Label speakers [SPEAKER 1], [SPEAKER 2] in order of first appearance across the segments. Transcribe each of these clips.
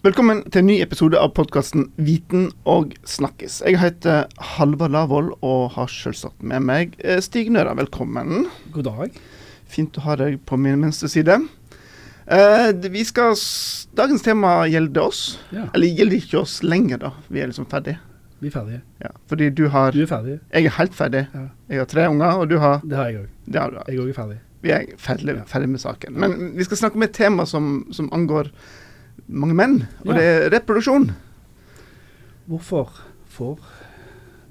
[SPEAKER 1] Velkommen til en ny episode av podkasten Viten og snakkes. Jeg heter Halvard Lavoll og har selvsagt med meg eh, Stig Nøra. Velkommen.
[SPEAKER 2] God dag.
[SPEAKER 1] Fint å ha deg på min venstre side. Eh, vi skal, dagens tema gjelder oss.
[SPEAKER 2] Ja.
[SPEAKER 1] Eller gjelder ikke oss lenger, da. Vi er liksom ferdige.
[SPEAKER 2] Vi er ferdige.
[SPEAKER 1] Ja, fordi du har
[SPEAKER 2] Du er ferdig.
[SPEAKER 1] Jeg er helt ferdig.
[SPEAKER 2] Ja.
[SPEAKER 1] Jeg har tre unger, og du har
[SPEAKER 2] Det har jeg òg.
[SPEAKER 1] Det har du.
[SPEAKER 2] Jeg òg er ferdig.
[SPEAKER 1] Vi er ferdig, ferdig med saken. Men vi skal snakke om et tema som, som angår mange menn, og
[SPEAKER 2] Ja.
[SPEAKER 1] det er reproduksjon.
[SPEAKER 2] Hvorfor får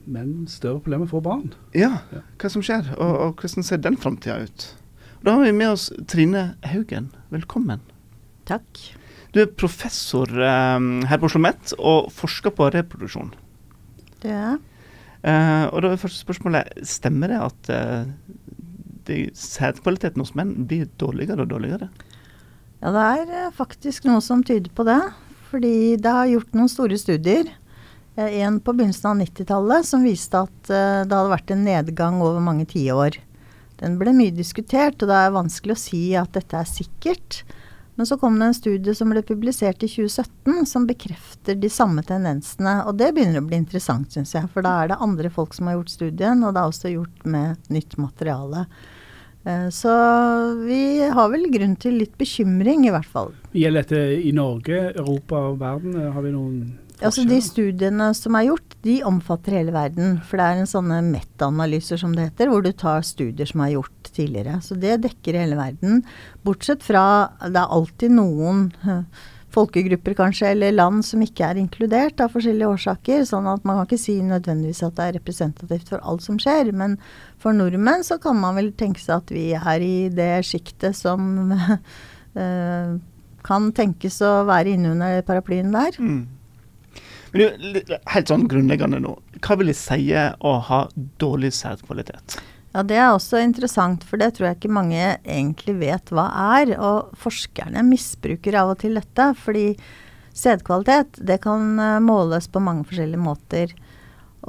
[SPEAKER 2] menn større problemer med å få barn?
[SPEAKER 1] Ja, hva som skjer, og, og hvordan ser den framtida ut? Og Da har vi med oss Trine Haugen. Velkommen.
[SPEAKER 3] Takk.
[SPEAKER 1] Du er professor um, her på Oslo OsloMet og forsker på reproduksjon.
[SPEAKER 3] Det er jeg.
[SPEAKER 1] Eh, og da er første spørsmålet stemmer det at uh, sædkvaliteten hos menn blir dårligere og dårligere?
[SPEAKER 3] Ja, det er eh, faktisk noe som tyder på det. Fordi det har gjort noen store studier. Eh, En på begynnelsen av 90-tallet som viste at eh, det hadde vært en nedgang over mange tiår. Den ble mye diskutert, og det er vanskelig å si at dette er sikkert. Men så kom det en studie som ble publisert i 2017 som bekrefter de samme tendensene. Og det begynner å bli interessant, syns jeg. For da er det andre folk som har gjort studien, og det er også gjort med nytt materiale. Eh, Så vi har vel grunn til litt bekymring, i hvert fall.
[SPEAKER 2] Gjelder dette i Norge, Europa og verden? Har vi noen
[SPEAKER 3] Altså De studiene som er gjort, de omfatter hele verden. For det er en sånne meta-analyser som det heter, hvor du tar studier som er gjort tidligere. Så det dekker hele verden. Bortsett fra det er alltid noen eh, folkegrupper kanskje, eller land som ikke er inkludert av forskjellige årsaker. Sånn at man kan ikke si nødvendigvis at det er representativt for alt som skjer. Men for nordmenn så kan man vel tenke seg at vi er i det sjiktet som uh, kan tenkes å være innunder paraplyen der.
[SPEAKER 1] Mm. Men helt sånn grunnleggende nå. Hva vil det si å ha dårlig sædkvalitet?
[SPEAKER 3] Ja, det er også interessant, for det tror jeg ikke mange egentlig vet hva er. Og forskerne misbruker av og til dette, fordi sædkvalitet det kan eh, måles på mange forskjellige måter.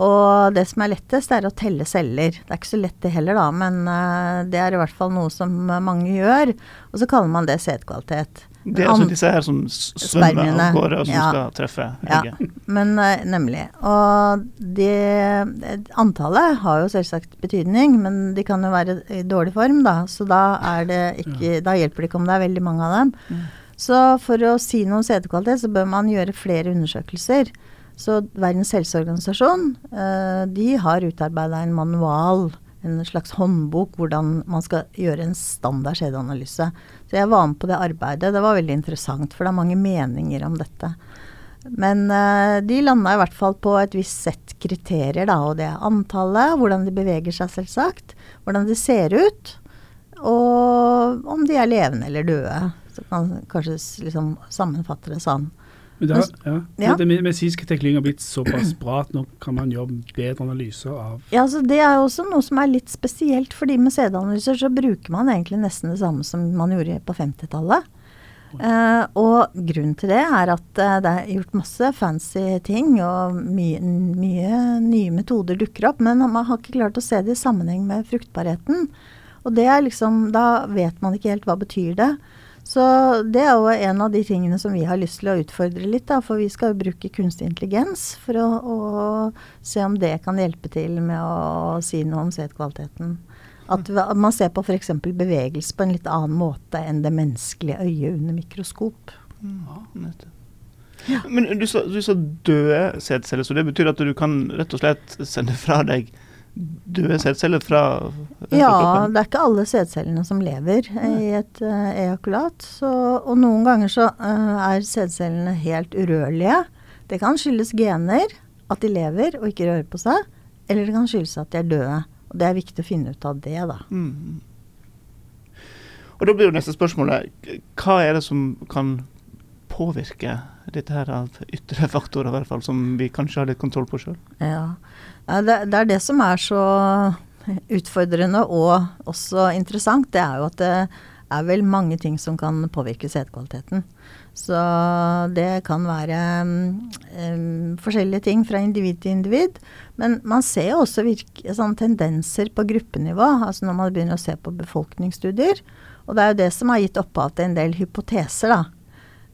[SPEAKER 3] Og det som er lettest, er å telle celler. Det er ikke så lett det heller, da, men eh, det er i hvert fall noe som mange gjør. Og så kaller man det sædkvalitet.
[SPEAKER 1] Det er altså disse her som svømmer av gårde og som
[SPEAKER 3] Ja.
[SPEAKER 1] skal treffe
[SPEAKER 3] Ja, men eh, nemlig. Og det Antallet har jo selvsagt betydning, men de kan jo være i dårlig form, da. Så da, det ikke, da hjelper det ikke om det er veldig mange av dem.
[SPEAKER 1] Mm.
[SPEAKER 3] Så for å si noe om sædkvalitet, så bør man gjøre flere undersøkelser. Så Verdens helseorganisasjon eh, de har utarbeida en manual, en slags håndbok, hvordan man skal gjøre en standard sædanalyse. Så jeg var med på det arbeidet. Det var veldig interessant, for det er mange meninger om dette. Men uh, de landa i hvert fall på et visst sett kriterier, da. Og det er antallet, hvordan de beveger seg selvsagt, hvordan de ser ut, og om de er levende eller døde. Så kan man kanskje liksom sammenfatte det sånn.
[SPEAKER 2] Men det, ja.
[SPEAKER 3] Ja.
[SPEAKER 2] Den medisinske teknologien har blitt såpass bra at nå kan man gjøre bedre analyser av
[SPEAKER 3] Ja, altså Det er jo også noe som er litt spesielt, fordi med CD-analyser så bruker man egentlig nesten det samme som man gjorde på 50-tallet. Uh, og grunnen til det er at uh, det er gjort masse fancy ting, og mye, mye nye metoder dukker opp, men man har ikke klart å se det i sammenheng med fruktbarheten. Og det er liksom, da vet man ikke helt hva betyr det. Så det er jo en av de tingene som vi har lyst til å utfordre litt, da, for vi skal jo bruke kunstig intelligens for å, å se om det kan hjelpe til med å si noe om setkvaliteten. At man ser på f.eks. bevegelse på en litt annen måte enn det menneskelige øyet under mikroskop.
[SPEAKER 1] Nettopp. Men du sa, du sa døde sædceller, så det betyr at du kan rett og slett sende fra deg døde sædceller fra,
[SPEAKER 3] Ja, det er ikke alle sædcellene som lever i et ejakulat. Så, og noen ganger så er sædcellene helt urørlige. Det kan skyldes gener, at de lever og ikke rører på seg. Eller det kan skyldes at de er døde. Og det er viktig å finne ut av det, da.
[SPEAKER 1] Mm. Og da blir jo neste spørsmålet hva er det som kan påvirke dette her av ytre faktorer, i hvert fall, som vi kanskje har litt kontroll på sjøl?
[SPEAKER 3] Ja, det, det er det som er så utfordrende og også interessant. Det er jo at det er vel mange ting som kan påvirke sædkvaliteten. Så det kan være um, forskjellige ting fra individ til individ. Men man ser jo også virke, sånn tendenser på gruppenivå, altså når man begynner å se på befolkningsstudier. Og det er jo det som har gitt opphav til en del hypoteser, da.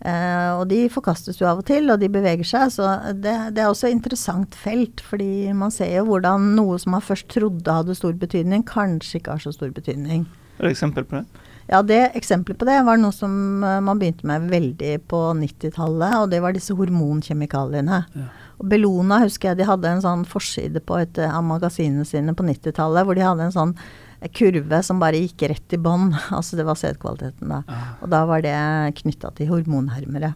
[SPEAKER 3] Eh, og de forkastes jo av og til, og de beveger seg. Så det, det er også et interessant felt, fordi man ser jo hvordan noe som man først trodde hadde stor betydning, kanskje ikke har så stor betydning.
[SPEAKER 1] Er det eksempel på det?
[SPEAKER 3] Ja, det Eksempelet på det var noe som eh, man begynte med veldig på 90-tallet, og det var disse hormonkjemikaliene.
[SPEAKER 2] Ja.
[SPEAKER 3] Og Bellona husker jeg de hadde en sånn forside på et av magasinene sine på 90-tallet, hvor de hadde en sånn kurve som bare gikk rett i bånn. Altså det var sædkvaliteten da.
[SPEAKER 2] Ah.
[SPEAKER 3] Og da var det knytta til hormonhermere.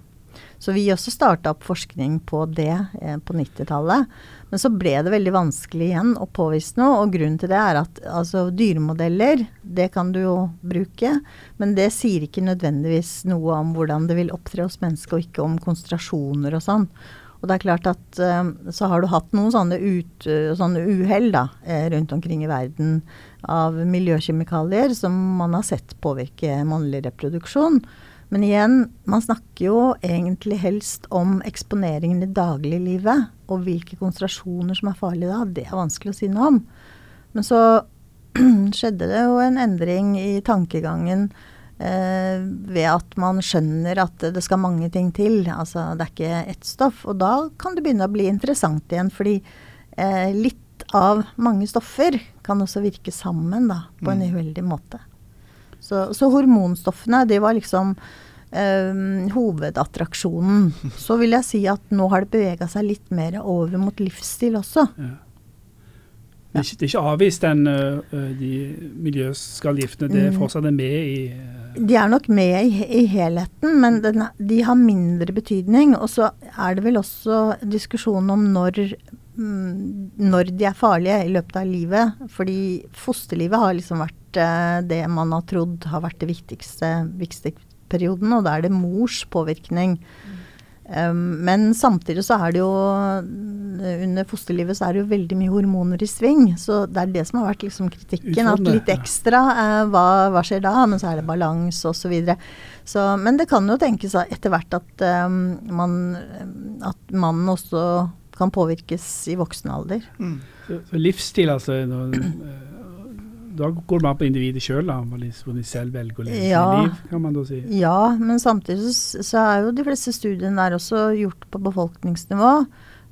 [SPEAKER 3] Så vi også starta opp forskning på det eh, på 90-tallet. Men så ble det veldig vanskelig igjen å påvise noe, og grunnen til det er at altså, dyremodeller, det kan du jo bruke, men det sier ikke nødvendigvis noe om hvordan det vil opptre hos mennesket, og ikke om konsentrasjoner og sånn. Og det er klart at eh, så har du hatt noen sånne, ut, sånne uhell eh, rundt omkring i verden av miljøkjemikalier som man har sett påvirke mannlig reproduksjon. Men igjen, man snakker jo egentlig helst om eksponeringen i dagliglivet. Og hvilke konsentrasjoner som er farlige da, det er vanskelig å si noe om. Men så skjedde det jo en endring i tankegangen ved at man skjønner at det skal mange ting til. Altså det er ikke ett stoff. Og da kan det begynne å bli interessant igjen, fordi eh, litt av mange stoffer kan også virke sammen da, på en
[SPEAKER 1] Mm.
[SPEAKER 3] uheldig måte. Så, så hormonstoffene, det var liksom eh, hovedattraksjonen. Så vil jeg si at nå har det bevega seg litt mer over mot livsstil også.
[SPEAKER 2] Ja. Det er ikke, det er ikke avvist den, de miljøskallgiftene, Det er
[SPEAKER 3] Mm.
[SPEAKER 2] fortsatt med i
[SPEAKER 3] De er nok med i, i helheten, men den, de har mindre betydning. Og så er det vel også diskusjon om når, mm, når de er farlige i løpet av livet. Fordi fosterlivet har liksom vært det man har trodd har vært det viktigste, viktigste perioden, og da er det mors påvirkning. Um, men samtidig så er det jo Under fosterlivet så er det jo veldig mye hormoner i sving. Så det er det som har vært liksom kritikken. At litt ekstra, eh, hva, hva skjer da? Men så er det balanse osv. Så videre. så, men det kan jo tenkes etter hvert at um, man At mannen også kan påvirkes i voksen alder.
[SPEAKER 1] Mm.
[SPEAKER 2] så, så livsstil, altså når, ø, Da går man på individet sjøl, hvor de selv velger å leve
[SPEAKER 3] Ja.
[SPEAKER 2] liv, kan man da si.
[SPEAKER 3] Ja, men samtidig så, så er jo de fleste studiene der også gjort på befolkningsnivå.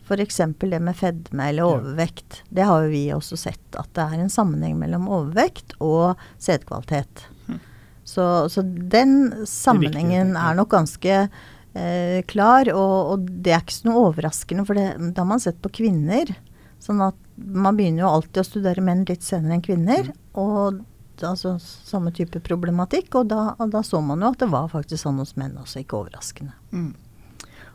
[SPEAKER 3] F.eks. det med fedme eller overvekt. Det har jo vi også sett at det er en sammenheng mellom overvekt og sædkvalitet.
[SPEAKER 1] Mhm.
[SPEAKER 3] Så, så den sammenhengen er nok ganske eh, klar, og, og det er ikke så noe overraskende, for det, det har man sett på kvinner. Sånn at man begynner jo alltid å studere menn litt senere enn kvinner. Og altså samme type problematikk. Og da, og da så man jo at det var faktisk sånn hos menn også, ikke overraskende.
[SPEAKER 1] Mm.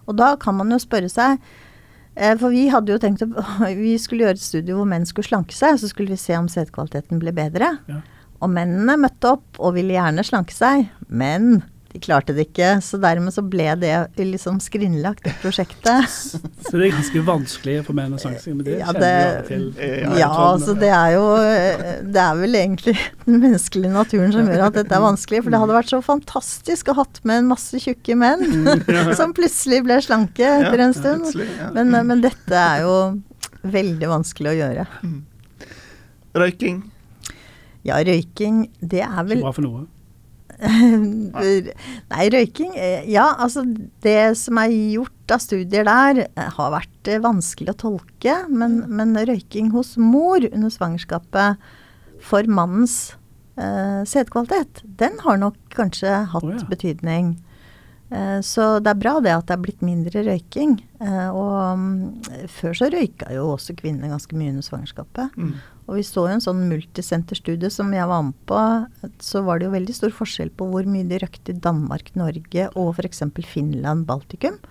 [SPEAKER 3] Og da kan man jo spørre seg eh, For vi hadde jo tenkt å Vi skulle gjøre et studie hvor menn skulle slanke seg, så skulle vi se om sædkvaliteten ble bedre.
[SPEAKER 2] Ja.
[SPEAKER 3] Og mennene møtte opp og ville gjerne slanke seg, men de klarte det ikke. Så dermed så ble det liksom skrinlagt, det prosjektet.
[SPEAKER 2] Så det er ganske vanskelig for meg sanke seg, men det
[SPEAKER 3] Ja,
[SPEAKER 2] kjenner vi
[SPEAKER 3] det-
[SPEAKER 2] til.
[SPEAKER 1] Ja,
[SPEAKER 3] Ja, altså det er jo eh, Det er vel egentlig den menneskelige naturen som gjør at dette er vanskelig. For det hadde vært så fantastisk å hatt med en masse tjukke menn som plutselig ble slanke etter en stund. Men, eh, men dette er jo veldig vanskelig å gjøre.
[SPEAKER 1] Røyking.
[SPEAKER 3] Ja, røyking, det er
[SPEAKER 2] Ikke
[SPEAKER 3] vel
[SPEAKER 2] bra for noe.
[SPEAKER 3] Nei, røyking eh, Ja, altså det som er gjort av studier der, eh, har vært eh, vanskelig å tolke. Men, men røyking hos mor under svangerskapet for mannens eh, sædkvalitet, den har nok kanskje hatt
[SPEAKER 2] oh, ja.
[SPEAKER 3] betydning. Eh, så det er bra det at det er blitt mindre røyking. Eh, og mm, før så røyka jo også kvinner ganske mye under svangerskapet.
[SPEAKER 1] Mm.
[SPEAKER 3] Og vi så jo en sånn multisenterstudie som jeg var med på. Så var det jo veldig stor forskjell på hvor mye de røykte i Danmark, Norge og f.eks. Finland, Baltikum.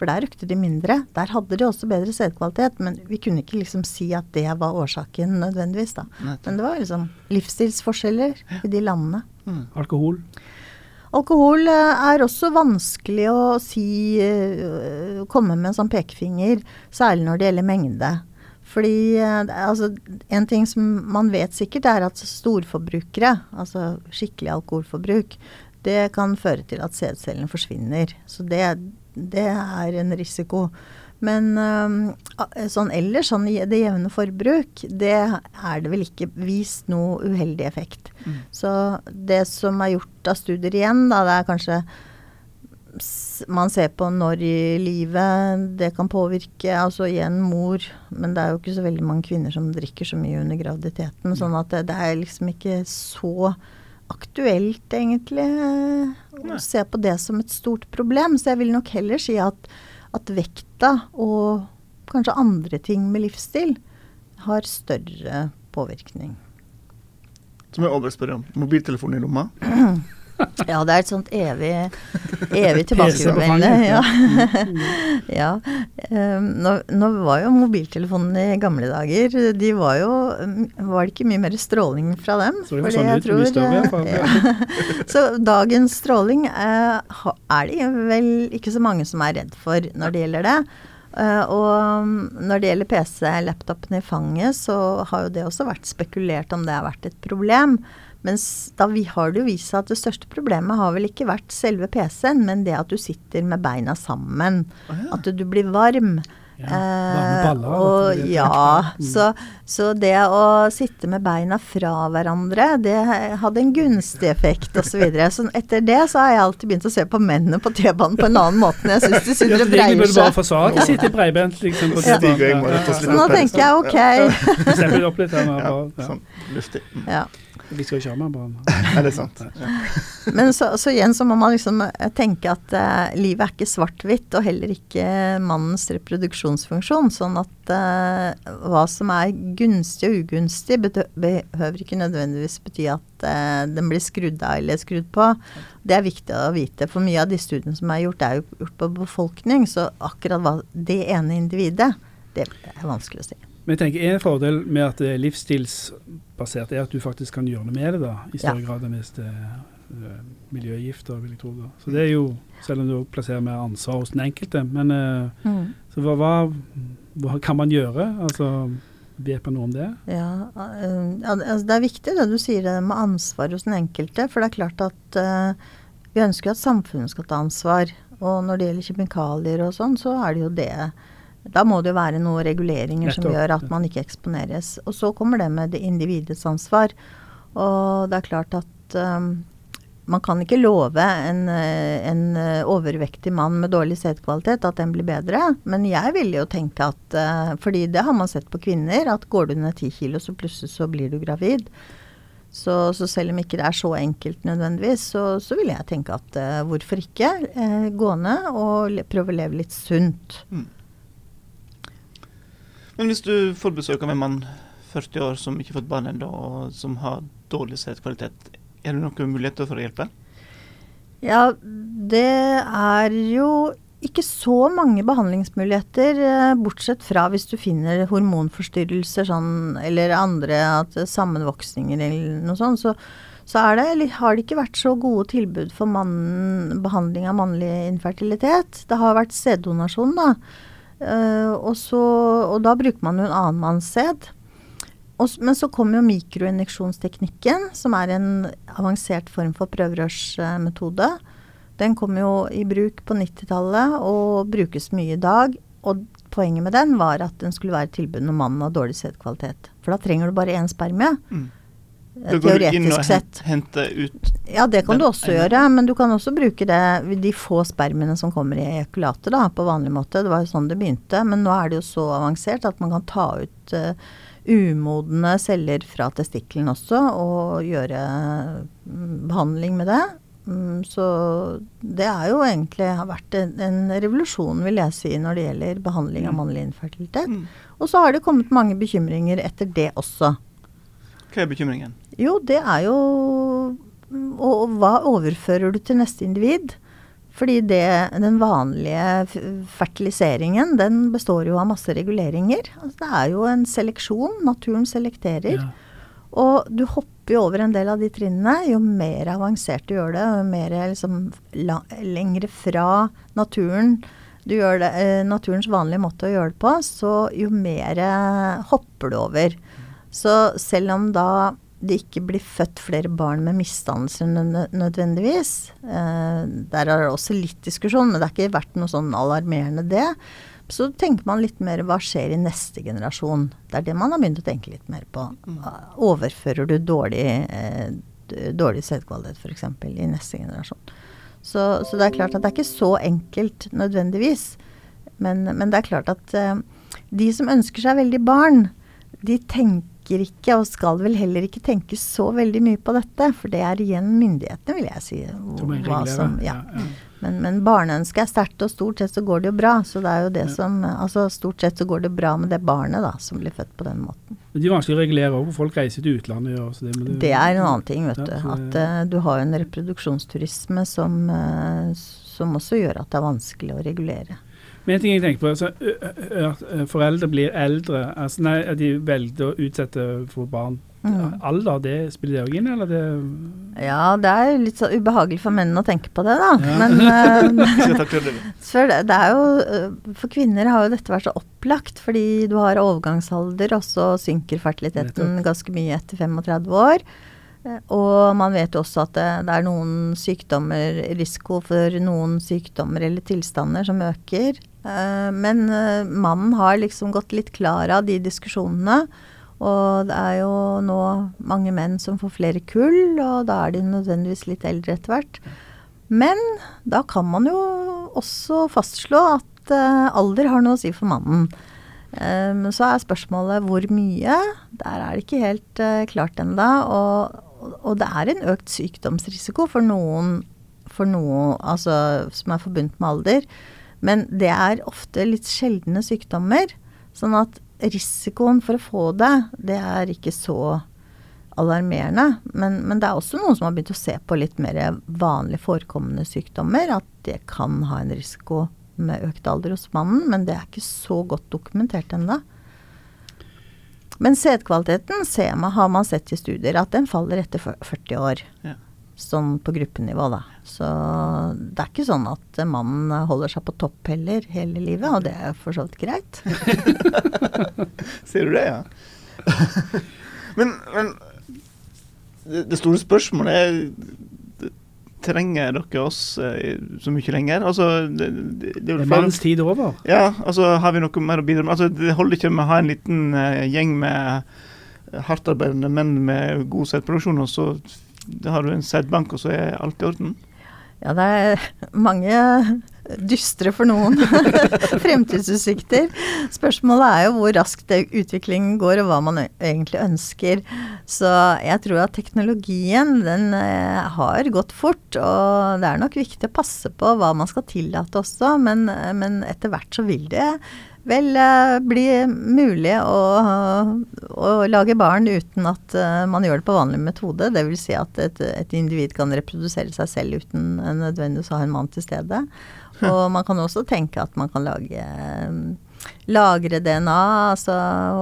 [SPEAKER 3] For der røykte de mindre. Der hadde de også bedre sædkvalitet, men vi kunne ikke liksom si at det var årsaken nødvendigvis, da. Men det var liksom livsstilsforskjeller i de landene.
[SPEAKER 1] Mm.
[SPEAKER 2] Alkohol.
[SPEAKER 3] Alkohol eh, er også vanskelig å si eh, Komme med en sånn pekefinger, særlig når det gjelder mengde. Fordi eh, altså, en ting som man vet sikkert, er at storforbrukere, altså skikkelig alkoholforbruk, det kan føre til at sædcellene forsvinner. Så det, det er en risiko. Men eh, sånn ellers, sånn det jevne forbruk, det er det vel ikke vist noe uheldig effekt.
[SPEAKER 1] Mm.
[SPEAKER 3] Så det som er gjort av studier igjen, da, det er kanskje man ser på når i livet det kan påvirke Altså igjen mor, men det er jo ikke så veldig mange kvinner som drikker så mye under graviditeten. Sånn at det, det er liksom ikke så aktuelt, egentlig, eh, å se på det som et stort problem. Så jeg vil nok heller si at, at vekta og kanskje andre ting med livsstil har større påvirkning.
[SPEAKER 1] Som jeg overspørre spør om. Mobiltelefonen i lomma.
[SPEAKER 3] Ja, det er et sånt evig, evig tilbakevendende.
[SPEAKER 2] fanget,
[SPEAKER 3] Ja.
[SPEAKER 2] Mm.
[SPEAKER 3] ja. Um, nå, nå var jo mobiltelefonene i gamle dager De var jo Var det ikke mye mer stråling fra dem?
[SPEAKER 2] Så det var sånn ut, større hvert fall.
[SPEAKER 3] ja. Så dagens stråling eh, er det vel ikke så mange som er redd for når det gjelder det. Uh, og um, når det gjelder PC-laptopen i fanget, så har jo det også vært spekulert om det har vært et problem. Mens da vi har det jo vist seg at det største problemet har vel ikke vært selve PC-en, men det at du sitter med beina sammen.
[SPEAKER 1] Oh, ja.
[SPEAKER 3] At du blir varm.
[SPEAKER 2] Ja, baller,
[SPEAKER 3] og,
[SPEAKER 2] og
[SPEAKER 3] ja,
[SPEAKER 2] Mm.
[SPEAKER 3] så, så det å sitte med beina fra hverandre, det hadde en gunstig effekt osv. Så, videre. så etter det så har jeg alltid begynt å se på mennene på T-banen på en annen måte når jeg syns de sitter og breier
[SPEAKER 2] seg. bare forsvare de sitter breibent liksom, på
[SPEAKER 3] Ja. Så nå tenker jeg ok.
[SPEAKER 2] ja. Opp litt her.
[SPEAKER 1] Ja, sånn luftig. Mm.
[SPEAKER 3] Ja.
[SPEAKER 2] Vi skal ikke ha med barn.
[SPEAKER 1] Er det sant? Ja.
[SPEAKER 3] Men så, så igjen så må man liksom eh, tenke at uh, livet er ikke svart-hvitt, og heller ikke mannens reproduksjonsfunksjon. Sånn at uh, hva som er gunstig og ugunstig, behøver ikke nødvendigvis bety at uh, den blir skrudd av eller skrudd på. Det er viktig å vite, for mye av de studiene som er gjort, er jo gjort på befolkning. Så akkurat hva det ene individet, det er vanskelig å si.
[SPEAKER 2] Men jeg tenker En fordel med at det er livsstilsbasert, er at du faktisk kan gjøre noe med det da, i større
[SPEAKER 3] Ja.
[SPEAKER 2] grad enn hvis det øh, miljøgifter. vil jeg tro da. Så det er jo, Selv om du plasserer mer ansvar hos den enkelte. Men øh, så hva, hva, hva kan man gjøre? Altså, Vet man noe om det?
[SPEAKER 3] Ja, uh, det- altså det er viktig det du sier det med ansvar hos den enkelte. For det er klart at uh, vi ønsker at samfunnet skal ta ansvar. Og når det gjelder kjemikalier og sånn, så er det jo det. Da må det jo være noen reguleringer som gjør at man ikke eksponeres. Og så kommer det med det individets ansvar. Og det er klart at øhm, man kan ikke love en, øh, en øh, overvektig mann med dårlig sædkvalitet at den blir bedre. Men jeg ville jo tenke at øh, Fordi det har man sett på kvinner, at går du ned ti kilo, så plutselig så blir du gravid. Så, så selv om ikke det er så enkelt nødvendigvis, så, så vil jeg tenke at hvorfor ikke eh, gå ned og prøve å leve litt sunt.
[SPEAKER 1] Men hvis du får besøk av en mann 40 år som ikke har fått barn ennå, og som har dårlig sædkvalitet, er det noen muligheter for å hjelpe?
[SPEAKER 3] Ja, det er jo ikke så mange behandlingsmuligheter, eh, bortsett fra hvis du finner hormonforstyrrelser sånn, eller andre at sammenvoksninger eller noe sånt, så, så det, har det ikke vært så gode tilbud for mannen, behandling av mannlig infertilitet. Det har vært sæddonasjon, da. Uh, og, så, og da bruker man jo en annen manns sæd. Og Men så kommer jo mikroinjeksjonsteknikken, som er en avansert form for prøverørsmetode. Den kom jo i bruk på 90-tallet og brukes mye i dag. Og poenget med den var at den skulle være et tilbud når mannen har dårlig sædkvalitet. For da trenger du bare én spermie,
[SPEAKER 1] Mm.
[SPEAKER 3] eh,
[SPEAKER 1] Da går du inn
[SPEAKER 3] teoretisk
[SPEAKER 1] og
[SPEAKER 3] sett.
[SPEAKER 1] hente ut
[SPEAKER 3] Ja, det kan du også
[SPEAKER 1] ene.
[SPEAKER 3] gjøre, men du kan også bruke det, de få spermiene som kommer i ejakulatet da, på vanlig måte. Det var jo sånn det begynte, men nå er det jo så avansert at man kan ta ut eh, umodne celler fra testikkelen også, og gjøre mm, behandling med det. Mm, så det er jo egentlig har vært en, en revolusjon, vil jeg si, når det gjelder behandling av
[SPEAKER 1] Mm.
[SPEAKER 3] mannlig infertilitet.
[SPEAKER 1] mm.
[SPEAKER 3] Og så har det kommet mange bekymringer etter det også.
[SPEAKER 1] Hva er bekymringen?
[SPEAKER 3] Jo, det er jo Og, og hva overfører du til neste individ? Fordi det, den vanlige fertiliseringen, den består jo av masse reguleringer. Altså, det er jo en seleksjon. Naturen selekterer.
[SPEAKER 2] Ja.
[SPEAKER 3] Og du hopper jo over en del av de trinnene. Jo mer avansert du gjør det, jo mer liksom la, lengre fra naturen du gjør det, eh, naturens vanlige måte å gjøre det på, så jo mer eh, hopper du over. Så selv om da det ikke blir født flere barn med misdannelser nødvendigvis, eh, der er det også litt diskusjon, men det har ikke vært noe sånn alarmerende det, så tenker man litt mer hva skjer i neste generasjon. Det er det man har begynt å tenke litt mer på. Overfører du dårlig, eh, dårlig sædkvalitet f.eks. i neste generasjon. Så, så, det er klart at det er ikke så enkelt nødvendigvis. Men, men det er klart at uh, de som ønsker seg veldig barn, de tenker ikke, og skal vel heller ikke tenke så veldig mye på dette. For det er igjen myndighetene, vil jeg si.
[SPEAKER 2] Hva som, ja.
[SPEAKER 3] Men, men barneønsket er sterkt, og stort sett så går det jo bra. Så det er jo det som Altså stort sett så går det bra med det barnet da, som blir født på den måten.
[SPEAKER 2] Men det er vanskelig å regulere òg, folk reiser til utlandet. gjør det,
[SPEAKER 3] det, det, er en annen ting, vet du. At uh, du har jo en reproduksjonsturisme som, uh, som også gjør at det er vanskelig å regulere.
[SPEAKER 2] Men en ting jeg tenker på, altså, at foreldre blir eldre, altså, nei, at de velger å utsette for barn Mm. Alder, det spiller det òg inn, eller det
[SPEAKER 3] Ja, det er jo litt så ubehagelig for menn å tenke på det, da. Ja. Men for, det er jo, for kvinner har jo dette vært så opplagt, fordi du har overgangsalder, og så synker fertiliteten ganske mye etter 35 år. Og man vet jo også at det, det, er noen sykdommer, risiko for noen sykdommer eller tilstander som øker. Uh, men uh, mannen har liksom gått litt klar av de diskusjonene. Og det er jo nå mange menn som får flere kull, og da er de nødvendigvis litt eldre etter hvert. Men da kan man jo også fastslå at uh, alder har noe å si for mannen. Men så er spørsmålet hvor mye. Der er det ikke helt klart ennå. Og, og, det er en økt sykdomsrisiko for noen, for noe altså, som er forbundet med alder. Men det er ofte litt sjeldne sykdommer. Sånn at risikoen for å få det, det er ikke så alarmerende. Men, men, det er også noen som har begynt å se på litt mer vanlig forekommende sykdommer. At det kan ha en risiko med økt alder hos mannen, men det er ikke så godt dokumentert ennå. Men sædkvaliteten har man sett i studier at den faller etter 40 år. Ja sånn på gruppenivå, da. Så det er ikke sånn at mannen holder seg på topp heller hele livet, og det er for så vidt greit.
[SPEAKER 1] Sier du det, ja? men, men det, det, store spørsmålet er Trenger dere oss eh, så mye lenger? Altså,
[SPEAKER 2] det, det, det er mannens tid over?
[SPEAKER 1] Ja, altså har vi noe mer å bidra med? Altså, det holder ikke med å ha en liten uh, gjeng med hardtarbeidende menn med god selvproduksjon, og så har du en sædbank, og så er alt i orden?
[SPEAKER 3] Ja, det er mange dystre for noen fremtidsutsikter. Spørsmålet er jo hvor raskt utviklingen går, og hva man egentlig ønsker. Så jeg tror at teknologien den eh, har gått fort, og det er nok viktig å passe på hva man skal tillate også, men, men etter hvert så vil det vel uh, bli mulig å, å, lage barn uten at uh, man gjør det på vanlig metode. Dvs. Si at et, et, individ kan reprodusere seg selv uten nødvendigvis å ha en mann til stede. Og man kan også tenke at man kan lage lagre DNA altså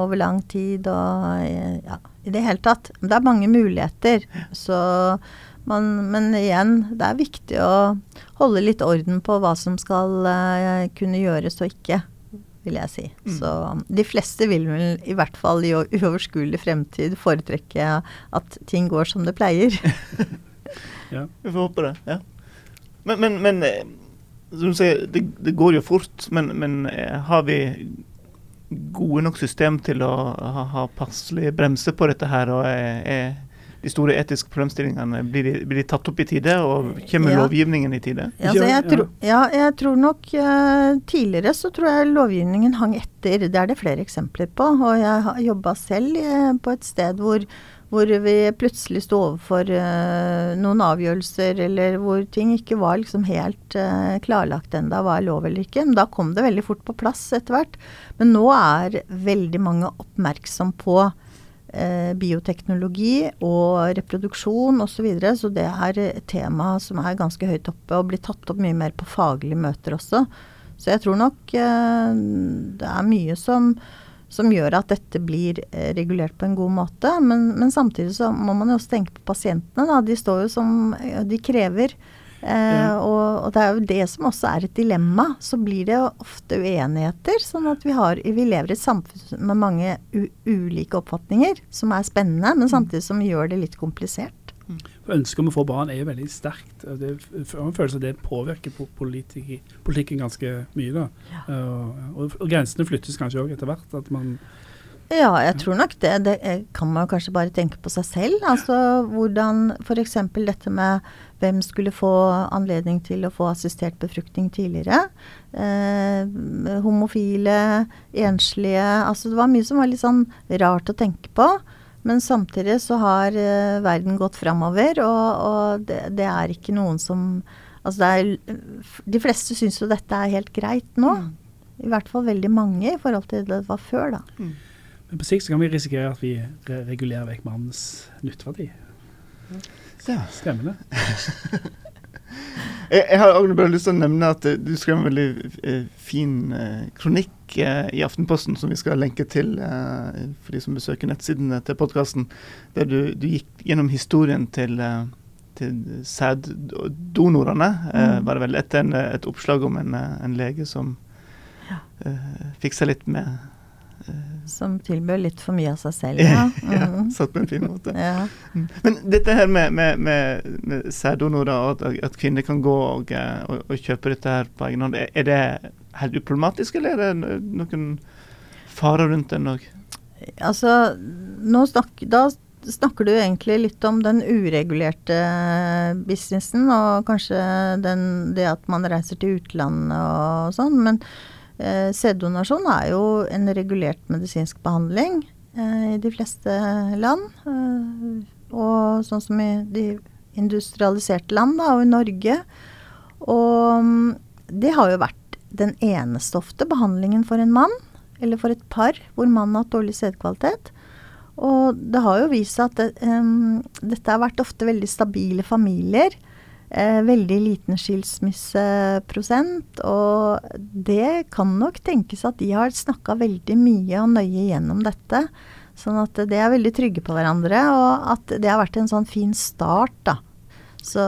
[SPEAKER 3] over lang tid og ja, i det hele tatt. Det er mange muligheter. Så man, men igjen, det er viktig å holde litt orden på hva som skal uh, kunne gjøres og ikke vil jeg si. Mm. Så de fleste vil vel i hvert fall i uoverskuelig fremtid foretrekke at ting går som det pleier.
[SPEAKER 1] ja. Vi får håpe det. ja. Men, men, men eh, som du sier, det, det, går jo fort. Men, men, eh, har vi gode nok system til å ha, ha passelig bremse på dette her? og er, er de store etiske problemstillingene, blir de, blir de tatt opp i tide? Og kommer ja. lovgivningen i tide?
[SPEAKER 3] Ja, altså jeg, tro, ja, jeg tror nok uh, Tidligere så tror jeg lovgivningen hang etter. Det er det flere eksempler på. Og jeg har jobba selv uh, på et sted hvor, hvor vi plutselig sto overfor uh, noen avgjørelser, eller hvor ting ikke var liksom helt uh, klarlagt enda hva er lov eller ikke. Men da kom det veldig fort på plass etter hvert. Men nå er veldig mange oppmerksom på eh, bioteknologi og reproduksjon osv. Så, videre. så det er et tema som er ganske høyt oppe og blir tatt opp mye mer på faglige møter også. Så jeg tror nok eh, det er mye som, som gjør at dette blir eh, regulert på en god måte. Men, men, samtidig så må man jo også tenke på pasientene. Da. De står jo som De krever og, og, det er jo det som også er et dilemma. Så blir det jo ofte uenigheter. Sånn at vi, har, vi lever i et samfunn med mange ulike oppfatninger, som er spennende, men mm. samtidig som gjør det litt komplisert.
[SPEAKER 2] Mm. Ønsket om å få barn er jo veldig sterkt. Det, en følelse av det påvirker politik, politikken ganske mye. da. Ja. Uh, og, og, grensene flyttes kanskje òg etter hvert. At man
[SPEAKER 3] Ja, jeg tror nok det. Det kan man kanskje bare tenke på seg selv. Altså hvordan f.eks. dette med hvem skulle få anledning til å få assistert befruktning tidligere. Eh, homofile, enslige Altså det var mye som var litt sånn rart å tenke på. Men samtidig så har eh, verden gått framover, og, og det, det, er ikke noen som Altså er, De fleste syns jo dette er helt greit nå. Mm. I hvert fall veldig mange i forhold til det det var før, da. Mm.
[SPEAKER 2] Men på sikt så kan vi risikere at vi re regulerer vekk mannens nytteverdi.
[SPEAKER 1] Ja.
[SPEAKER 2] Skremmende.
[SPEAKER 1] jeg, jeg, har også bare lyst til å nevne at uh, du skrev en veldig uh, fin uh, kronikk i Aftenposten som vi skal lenke til for de som besøker nettsidene til podkasten, der du, du, gikk gjennom historien til til sæddonorene, mm. var det vel, etter en, et oppslag om en, en lege som ja. fiksa litt med
[SPEAKER 3] som tilbød litt for mye av seg selv, ja.
[SPEAKER 1] Mm. ja satt på en fin måte. Ja. Mm. Men dette her med, med, med, med sæddonorer, og at, at, kvinner kan gå og, og, og, kjøpe dette her på egen hånd, er det helt uproblematisk, eller er det noen farer rundt den òg?
[SPEAKER 3] Altså, snak, da snakker du egentlig litt om den uregulerte businessen, og kanskje den, det at man reiser til utlandet og sånn. men Eh, sæddonasjon er jo en regulert medisinsk behandling eh, i de fleste land. Eh, og sånn som i de industrialiserte land, da, og i Norge. Og mm, det har jo vært den eneste ofte behandlingen for en mann, eller for et par hvor mannen har hatt dårlig sædkvalitet. Og det har jo vist seg at det, um, dette har vært ofte veldig stabile familier Eh, veldig liten skilsmisseprosent. Og det kan nok tenkes at de har snakka veldig mye og nøye gjennom dette. Sånn at de er veldig trygge på hverandre, og at det har vært en sånn fin start, da. Så,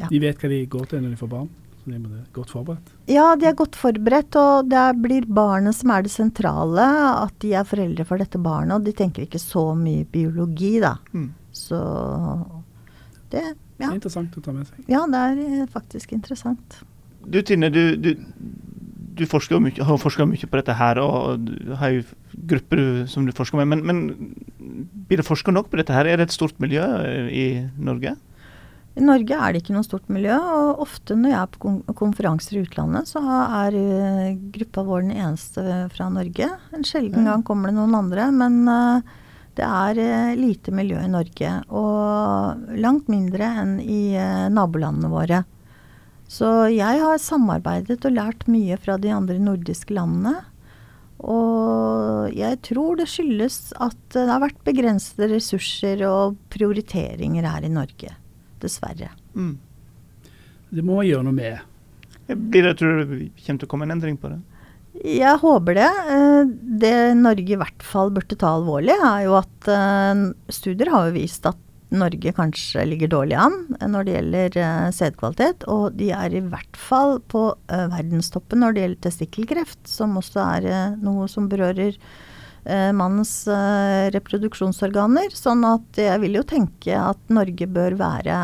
[SPEAKER 2] ja. De vet hva de går til når de får barn? Så de er godt forberedt?
[SPEAKER 3] Ja, de er godt forberedt, og det blir barnet som er det sentrale. At de er foreldre for dette barnet, og de tenker ikke så mye biologi, da. Mm. Så det
[SPEAKER 2] ja. Det er interessant å ta med seg.
[SPEAKER 3] Ja, det er eh, faktisk interessant.
[SPEAKER 1] Du Tine, du, du, du mye, har forska mye på dette her, og du har jo grupper som du forsker med. Men, men blir det forska nok på dette her? Er det et stort miljø eh, i Norge?
[SPEAKER 3] I Norge er det ikke noe stort miljø, og ofte når jeg er på konferanser i utlandet, så er eh, gruppa vår den eneste fra Norge. En sjelden gang kommer det noen andre, men uh, det er eh, lite miljø i Norge, og langt mindre enn i eh, nabolandene våre. Så jeg har samarbeidet og lært mye fra de andre nordiske landene. Og jeg tror det skyldes at det har vært begrensede ressurser og prioriteringer her i Norge. Dessverre. Mm.
[SPEAKER 2] Det må man gjøre noe med.
[SPEAKER 1] Blir det, tror du kommer til å komme en endring på det?
[SPEAKER 3] Jeg håper det. Eh, det Norge i hvert fall burde ta alvorlig, er jo at eh, studier har jo vist at Norge kanskje ligger dårlig an når det gjelder eh, sædkvalitet. Og de er i hvert fall på verdenstoppen når det gjelder testikkelkreft, som også er noe som berører mannens reproduksjonsorganer. Sånn at jeg vil jo tenke at Norge bør være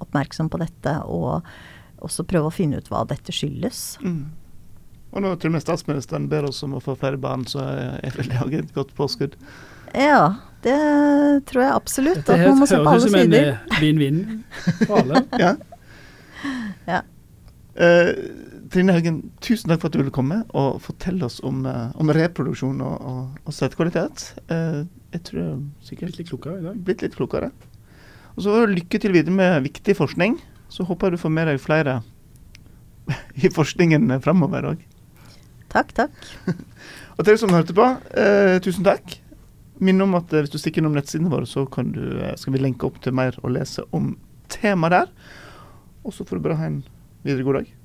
[SPEAKER 3] oppmerksom på dette og også prøve å finne ut hva dette skyldes. Mm.
[SPEAKER 1] Og når til og med statsministeren ber oss om å få flere barn, så er vel det òg et godt påskudd.
[SPEAKER 3] Ja, det tror jeg absolutt. Det at man må se på alle sider. Dette høres
[SPEAKER 2] ut som en vinn-vinn for alle.
[SPEAKER 1] ja.
[SPEAKER 3] ja.
[SPEAKER 1] Uh, Trine Haugen, tusen takk for at du ville komme og fortelle oss om, uh, om reproduksjon og, og, og sædkvalitet. Uh, jeg tror jeg sikkert
[SPEAKER 2] Blitt litt klokere i dag.
[SPEAKER 1] Blitt litt klokere. Og så lykke til videre med viktig forskning. Så håper jeg du får med deg flere i forskningen framover òg.
[SPEAKER 3] Takk, takk.
[SPEAKER 1] og til dere som hørte på, eh, tusen takk. Minn om at eh, hvis du stikker innom nettsidene våre, så du, eh, skal vi lenke opp til mer å lese om temaet der. Og så får du bare ha en videre god dag.